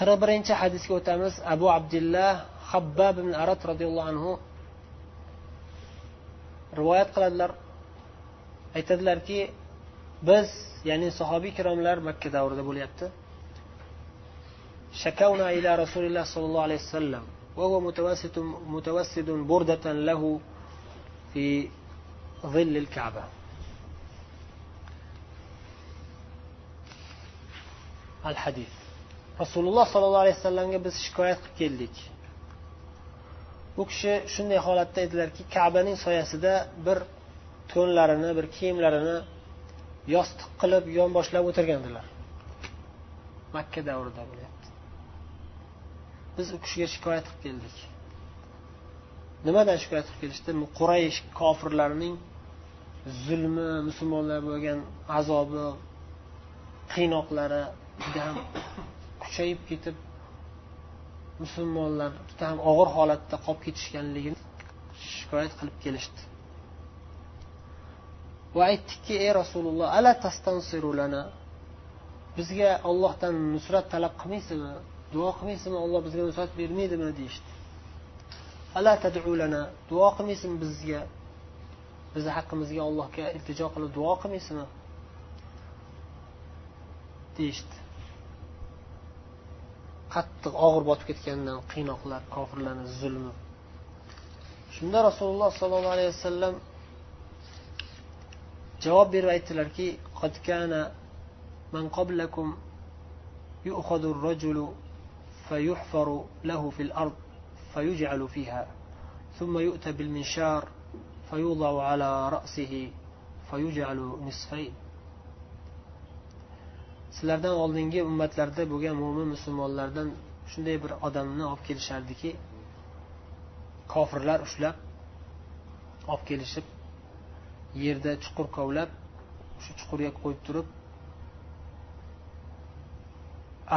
qirq birinchi hadisga o'tamiz abu abdullah habbab ibn arat roziyallohu anhu rivoyat qiladilar aytadilarki biz ya'ni sahobiy ikromlar makka davrida bo'lyapti شكونا إلى رسول الله صلى الله عليه وسلم وهو متوسد متوسد بردة له في ظل الكعبة الحديث rasululloh sollallohu alayhi vasallamga biz shikoyat qilib keldik. U kishi shunday holatda edilarki kabaning soyasida bir to'nlarini bir kiyimlarini yostiq qilib yonboshlab o'tirgandilar. Makka davrida bo'lyapti. Biz u kishiga shikoyat qilib keldik. Nimadan shikoyat qilib kelishdi? Quraysh kofirlarining zulmi musulmonlar bo'lgan azobi qiynoqlari juda ham kuchayib ketib musulmonlar juda ham og'ir holatda qolib ketishganligini shikoyat qilib kelishdi. Va aytdikki ey rasululloh ala tastansirulana bizga ollohdan nusrat talab qilmaysizmi? Duo qilmaysizmi? Olloh bizga nusrat bermaydimi? deyishdi. Ala tadulana duo qilmaysizmi bizga? Bizni haqqimizga allohga iltijo qilib duo qilmaysizmi? deyishdi. Qattiq og'ir botib ketgandan qiynoqlar kofirlarni zulmi shunda rasululloh sollallohu alayhi vasallam javob berib aytdilarki من قبلكم يؤخذ الرجل فيحفر له في الأرض فيجعل فيها ثم يؤتى بالمنشار فيوضع على رأسه فيجعل نصفين sizlardan oldingi ummatlarda bo'lgan mo'min musulmonlardan shunday bir odamni olib kelishardiki kofirlar ushlab olib kelishib yerda chuqur kovlab shu chuqurga qo'yib turib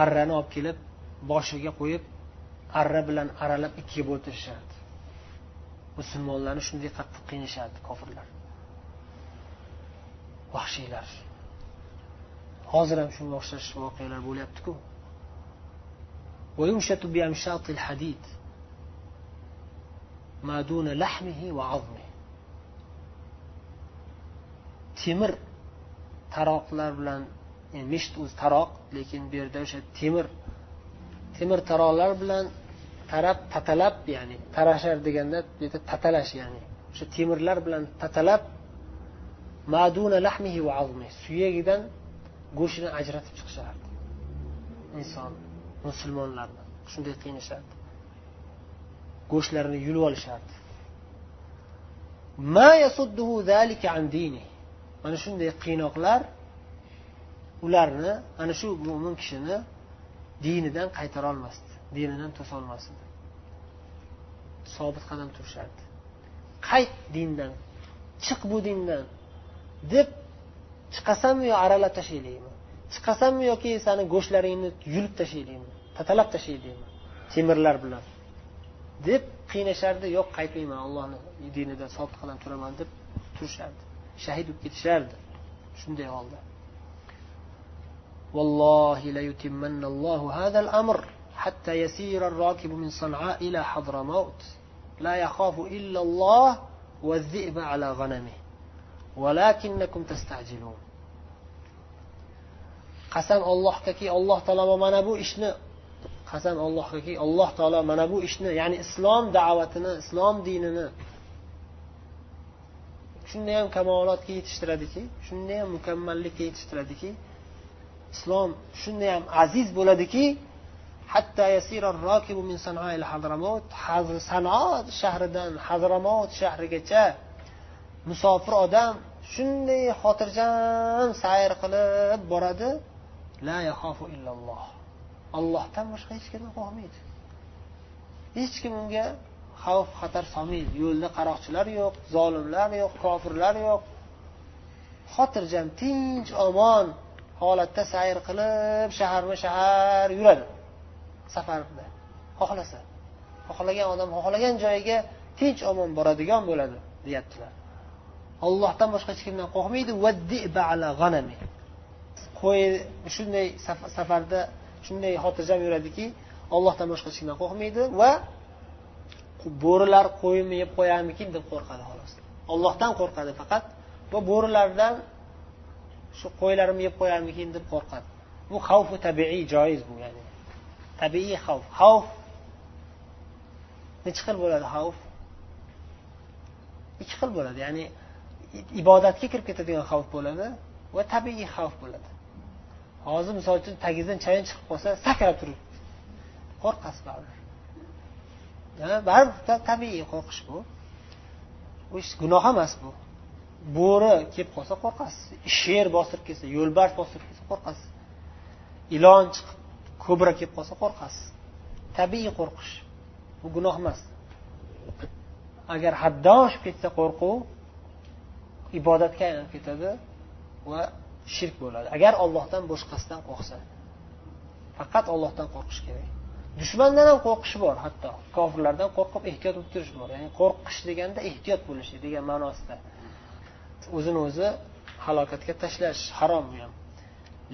arrani olib kelib boshiga qo'yib arra bilan aralab ikkiga bo'ltirishardi musulmonlarni shunday qattiq qiynashardi kofirlar. Vahshiylar. hozir ham shunga o'xshash voqealar bo'lyaptiku. Temir taroqlar bilan yani mesht o'zi taroq lekin bu yerda o'sha temir temir taroqlar bilan tarab tatalab ya'ni tarashar deganda bu yerda tatalash ya'ni o'sha temirlar bilan tatalab suyagidan go'shtini ajratib chiqishardi. Inson musulmonlarni shunday qiynashardi. Go'shtlarini yulib olishardi. Mana shunday qiynoqlar ularni ana shu mo'min kishini dinidan qaytara olmasdi dinidan to'solmas edi sobit qadam turishardi. Qayt dindan chiq bu dindan deb chiqasanmi yo aralab tashlaylikmi chiqasanmi yoki sani go'shtlaringni yulib tashlaylikmi tatalab tashlaylikmi temirlar bilan deb qiynashardi yo'q qaytmayman allohni dinida sobit qadam turaman deb turishardi shahid bo'lib ketishardi shunday holda والله ليتمن الله هذا الأمر حتى يسير الراكب من صنعاء إلى حضرموت لا يخاف إلا الله والذئب على غنمه ولكنكم تستعجلون qasam ollohgaki alloh taolo mana bu ishni qasam ollohgaki alloh taolo mana bu ishni ya'ni islom da'vatini islom dinini shundayam kamolotga yetishtiradiki shundayam mukammallikka yetishtiradiki islom shundayam aziz bo'ladiki hatto sanoat shahridan hazramot shahrigacha musofir odam shunday xotirjam sayr qilib boradi. La yaxofu illalloh. Ollohdan boshqa hech kimni qo'rqmaydi. Hech kim unga xavf xatar solmaydi. Yo'lda qaroqchilar yo'q zolimlar yo'q kofirlar yo'q. Xotirjam tinch omon holatda sayr qilib shaharma shahar yuradi. Safarda xohlasa xohlagan odam xohlagan joyiga tinch omon boradigan bo'ladi deyaptilar. Ollohdan boshqa hech kimdan qo'rqmaydi. Qo'y shunday safarda shunday xotirjam yuradiki ollohdan boshqa hech kimdan qo'rqmaydi va bo'rilar qo'yimni yeb qo'yarmikin deb qo'rqadi xolos. Ollohdan qo'rqadi faqat va bo'rilardan shu qo'ylarimni yeb qo'yarmikin deb qo'rqadi. Bu xavfu tabiiy joiz bu ya'ni tabiiy xavf. Xavf nechi xil bo'ladi xavf? Ikki xil bo'ladi ya'ni ibodatga kirib ketadigan xavf bo'ladi va tabiiy xavf bo'ladi. Hozir misol uchun tagingizdan chayon chiqib qolsa sakrab turib qo'rqasiz baribir baribir tabiiy qo'rqish bu. Ish gunoh emas bu. Bo'ri kelib qolsa qo'rqasiz. Sher bostirib kelsa yo'lbars bostirib kelsa qo'rqasiz. Ilon chiqib ko'bra kelib qolsa qo'rqasiz. Tabiiy qo'rqish. Bu gunoh emas. Agar haddan oshib ketsa qo'rquv ibodatga aylanib ketadi va shirk bo'ladi. Agar ollohdan boshqasidan qo'rqsa faqat ollohdan qo'rqish kerak. Dushmandan ham qo'rqish bor hatto kofirlardan qo'rqib ehtiyot bo'lib turish bor. Ya'ni qo'rqish deganda ehtiyot bo'lish degan ma'nosida. O'zini o'zi halokatga tashlash harom bu ham.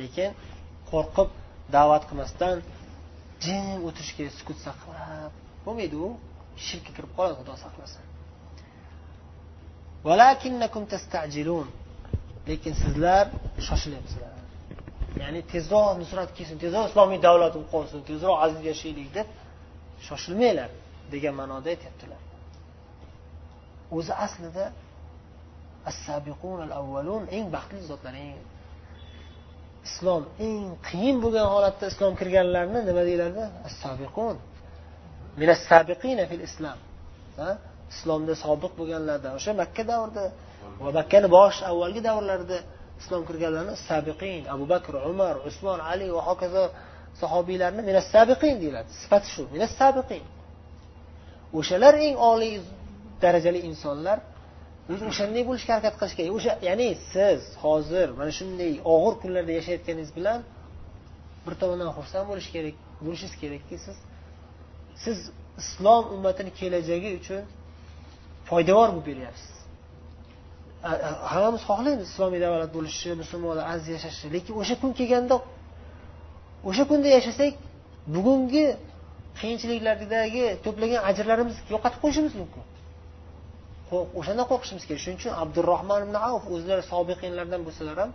Lekin qo'rqib da'vat qilmasdan jim o'tirish kerak sukut saqlab bo'lmaydi u. Shirkka kirib qoladi xudo saqlasin. Lekin sizlar shoshilyapsizlar. Ya'ni tezroq nusrat kelsin tezroq islomiy davlat qolsin tezroq aziz yashaylik deb shoshilmanglar degan ma'noda aytyaptilar. O'zi aslida eng baxtli zotlar eng islom eng qiyin bo'lgan holatda islom kirganlarni nima deyiladi? As fil islom islomda sobiq bo'lganlardan o'sha makka davrida va makkani bosh avvalgi davrlarida islom kirganlarni sabiqin abu bakr umar usmon ali va hokazo sahobiylarni minas sabiqin deyiladi. Sifati shu minas sabiqin. O'shalar eng oliy darajali insonlar o'zi o'shanday bo'lishga harakat qilish kerak o'sha ya'ni siz hozir mana shunday og'ir kunlarda yashayotganingiz bilan bir tomondan xursand bo'lish kerak bo'lishingiz kerakki siz siz islom ummatini kelajagi uchun foydavor bo'lib beryapsiz hammamiz xohlaymiz islomiy davlat bo'lishni musulmonlar aziz yashashni lekin o'sha kun kelganda o'sha kunda yashasak bugungi qiyinchiliklardagi to'plagan ajrlarimizni yo'qotib qo'yishimiz mumkin. O'shandan qo'rqishimiz kerak. Shuning uchun abdurahmon ibn avf o'zlari sobiqinlardan bo'lsalar ham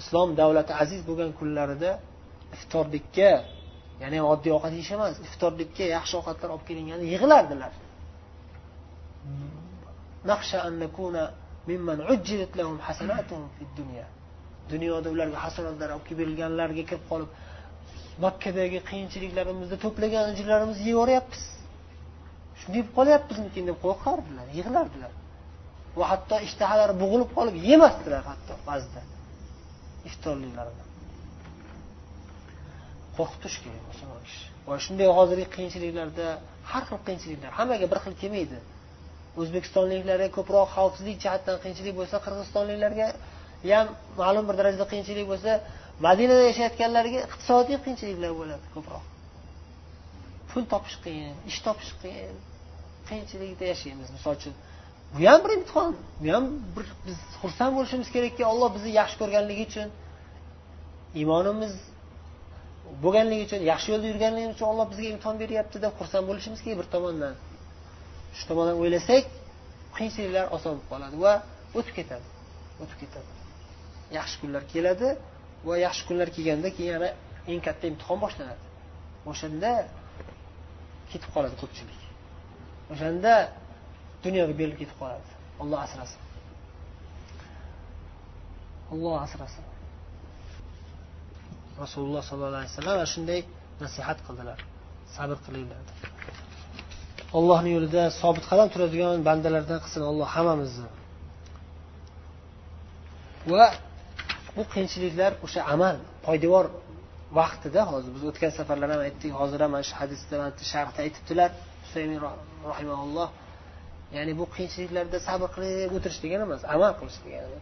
islom davlati aziz bo'lgan kunlarida iftorlikka ya'ni oddiy ovqat yeyish emas iftorlikka yaxshi ovqatlar olib kelinganda yig'lardilar dunyoda ularga hasanatlar olib kelib berilganlarga kirib qolib makkadagi qiyinchiliklarimizni to'plagan ujrlarimizni yeyoryapmiz shunday bo'lib qolyapmizmikin deb qo'rqardilar yig'lardilar. Va hatto ishtahalari bo'g'ilib qolib yemasdilar hatto ba'zida iftorliklarni qo'rqitish kerak musulmon kishi va shunday hozirgi qiyinchiliklarda har xil qiyinchiliklar hammaga bir xil kelmaydi. O'zbekistonliklarga ko'proq xavfsizlik jihatdan qiyinchilik bo'lsa qirg'izistonliklarga ham ma'lum bir darajada qiyinchilik bo'lsa madinada yashayotganlarga iqtisodiy qiyinchiliklar bo'ladi ko'proq. Pul topish qiyin ish topish qiyin qiyinchilikda yashaymiz. Misol uchun bu ham bir imtihon bu ham bir biz xursand bo'lishimiz kerakki olloh bizni yaxshi ko'rganligi uchun iymonimiz bo'lganligi uchun yaxshi yo'lda yurganligimiz uchun olloh bizga imtihon beryapti deb xursand bo'lishimiz kerak bir tomondan. Shu tomondan o'ylasak qiyinchiliklar oson bo'lib qoladi va o'tib ketadi o'tib ketadi. Yaxshi kunlar keladi va yaxshi kunlar kelganda keyin yana eng katta imtihon boshlanadi. O'shanda ketib qoladi ko'pchilik. O'shanda dunyoga berilib ketib qoladi. Olloh asrasin. Olloh asrasin. Rasululloh sollallohu alayhi vasallam ana shunday nasihat qildilar. Sabr qilinglar ollohni yo'lida sobit qadam turadigan bandalardan qilsin alloh hammamizni va bu qiyinchiliklar o'sha amal poydevor vaqtida hozir biz o'tgan safarlar ham aytdik hozir ham mana shu hadisda sharhda aytibdilar husaymin rahimaulloh ya'ni bu qiyinchiliklarda sabr qilib o'tirish degani emas amal qilish degani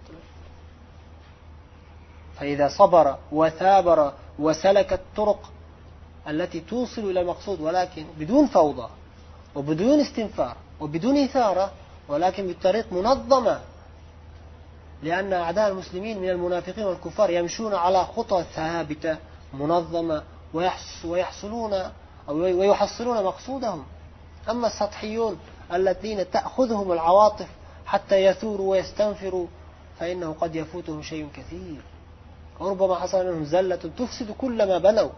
فإذا صبر وثابر وسلك الطرق التي توصل إلى المقصود ولكن بدون فوضى وبدون استنفار وبدون إثارة ولكن بطريق منظمة لأن أعداء المسلمين من المنافقين والكفار يمشون على خطى ثابتة منظمة ويحصلون أو ويحصلون مقصودهم. أما السطحيون الذين تأخذهم العواطف حتى يثوروا ويستنفروا فإنه قد يفوتهم شيء كثير. وربما حصل منهم زلة تفسد كل ما بنوا.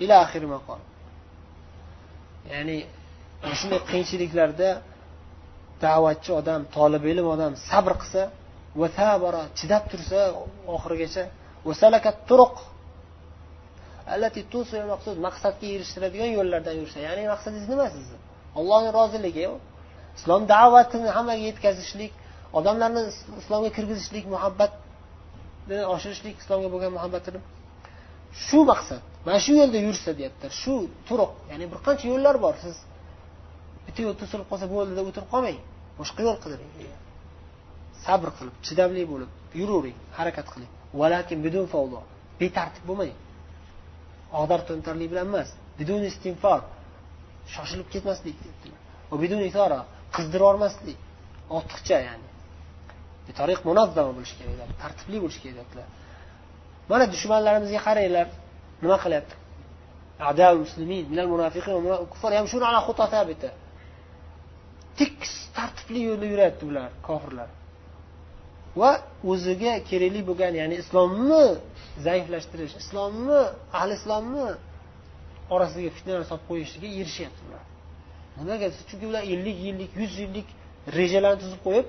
إلى آخر ما قال. Ya'ni shunday qiyinchiliklarda da'vatchi odam tolib ilm odam sabr qilsa va sabara chidab tursa oxirigacha maqsadga erishtiradigan yo'llardan yursa ya'ni maqsadingiz nima sizni? Ollohni roziligi islom da'vatini hammaga yetkazishlik odamlarni islomga kirgizishlik muhabbatni oshirishlik islomga bo'lgan muhabbatini. Shu maqsad. Mana shu yo'lda yursa deyaptilar shu turuq ya'ni bir qancha yo'llar bor. Siz bitta yo'l to'silib qolsa bo'ldi deb o'tirib qolmang. Boshqa yo'l qidiring. Sabr qilib chidamli bo'lib yuravering harakat qiling. Betartib bo'lmang. Og'dar to'ntarlik bilan emas bidun istinfor. Shoshilib ketmaslik qizdirib yubormaslik ortiqcha ya'ni. Tariq munazzama bo'lishi kerak tartibli bo'lishi kerak deyaptilar mana dushmanlarimizga qaranglar. Nima qilyapti? Tekis tartibli yo'lda yurayapti bular kofirlar. Va o'ziga kerakli bo'lgan ya'ni islomni zaiflashtirish islomni ahli islomni orasiga fitnalar solib qo'yishga erishyapti ular nimaga chunki ular ellik yillik yuz yillik rejalarni tuzib qo'yib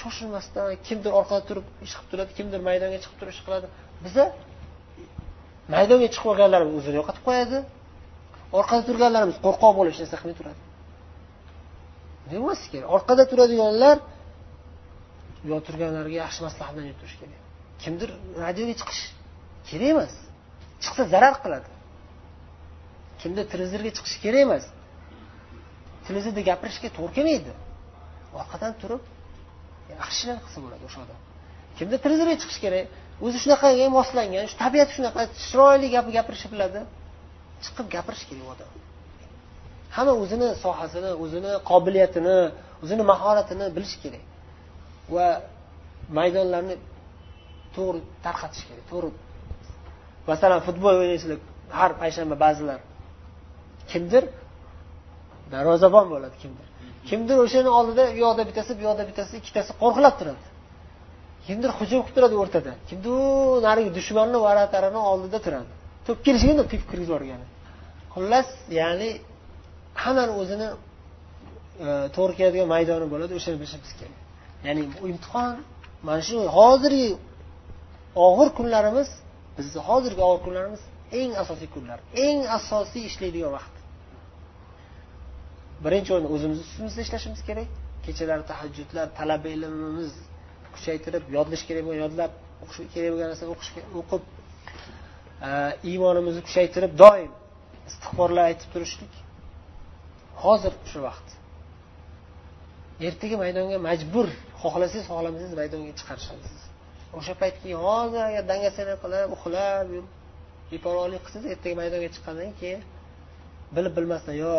shoshilmasdan kimdir orqada turib ish qilib turadi kimdir maydonga chiqib turib ish qiladi. Biza maydonga chiqib olganlarimiz o'zini yo'qotib qo'yadi. Orqada turganlarimiz qo'rqoq bo'lib hech narsa qilmay turadi emas kerak? Orqada turadiganlar yo turganlarga yaxshi maslahat bilan turish kerak. Kimdir radioga chiqish kerak emas. Chiqsa zarar qiladi. Kimdir televizorga chiqishi kerak emas. Televizorda gapirishga to'g'ri kelmaydi. Orqadan turib yaxshi ishlar qilsa bo'ladi o'sha odam. Kimdir televizorga chiqish kerak. O'zi shunaqaga moslangan shu tabiat shunaqa chiroyli gap gapirishni biladi. Chiqib gapirish kerak odam. Hamma o'zini sohasini o'zini qobiliyatini o'zini mahoratini bilishi kerak. Va maydonlarni to'g'ri tarqatish kerak to'g'ri. Masalan futbol o'ynaysizlar har payshanba ba'zilar. Kimdir? Darvozabon bo'ladi kimdir. Kimdir o'shani oldida u yoqda bittasi bu yoqda bittasi ikkitasi qo'riqlab turadi. Kimdir hujum qilib turadi o'rtada. Kimdir narigi dushmanni varatarini oldida turadi. To'p kelishganda tepib kirgizib yuborgani xullas ya'ni hammani o'zini e, to'g'ri keladigan maydoni bo'ladi o'shani bilishimiz kerak. Ya'ni bu imtihon mana shu hozirgi og'ir kunlarimiz bizni hozirgi og'ir kunlarimiz eng asosiy kunlar eng asosiy ishlaydigan vaqt. Birinchi o'rinda o'zimizni ustimizda ishlashimiz kerak. Kechalari tahajjudlar talaba ilmimiz kuchaytirib yodlash kerak bo'lgan yodlab o'qish kerak bo'lgan narsani o'qish o'qib e, iymonimizni kuchaytirib doim istig'forlar aytib turishlik hozir shu vaqt. Ertaga maydonga majbur xohlasangiz xohlamasangiz maydonga chiqarishingiz. O'sha payt keyin hozir agar dangasalik qilib uxlab beparvolik qilsangiz ertaga maydonga chiqqandan keyin bilib bilmasdan yo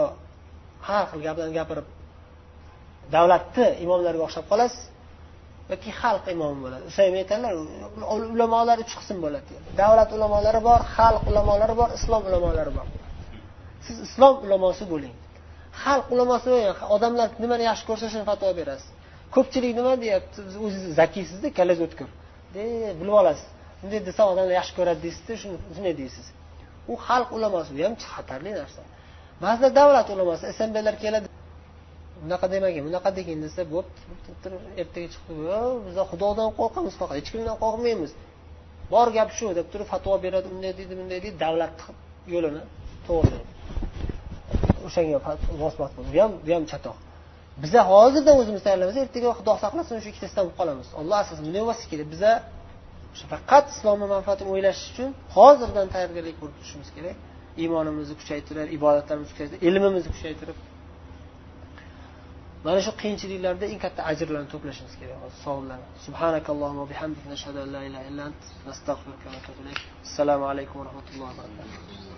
har xil gaplarni gapirib davlatni imomlariga o'xshab qolasiz yoki xalq imomi bo'ladi. Usaymi aytadilar ulamolar uch qism bo'ladi. Davlat ulamolari bor xalq ulamolari bor islom ulamolari bor. Siz islom ulamosi bo'ling. Xalq ulamosi odamlar nimani yaxshi ko'rsa shuni fatvo berasiz. Ko'pchilik nima deyapti? O'zingiz zakiysizda kallangiz o'tkir. Bilib olasiz. Bunday desa odamlar yaxshi ko'radi deysizda shunday deysiz? U xalq ulamosi bu ham xatarli narsa. Ba'zida davlat ulamosi smdlar keladi. Bunaqa demagin bunaqa degin desa bo'pti ertaga chiqib biz xudodan qo'rqamiz faqat hech kimdan qo'rqmaymiz. Bor gap shu deb turib fatvo beradi unday deydi bunday deydi davlat yo'lini to'g'ri o'shanga bos bu ham bu ham chatoq. Biza hozirdan o'zimiz tayyorlaymiz ertaga xudo saqlasin shu ikkitasidan bo'lib qolamiz. Olloh asrasin bunday bo'lmasi kerak biza faqat islomni manfaatini o'ylash uchun hozirdan tayyorgarlik ko'rib turishimiz kerak. Iymonimizni kuchaytirib ibodatlarimizni kuchaytirib ilmimizni kuchaytirib mana shu qiyinchiliklarda eng katta ajrlarni to'plashimiz kerak hozir savoblarni subhanakallohumma bihamdik nashhadu an la ilaha illa ant nastag'firuka va assalomu alaykum va rahmatullohi va barakatuh.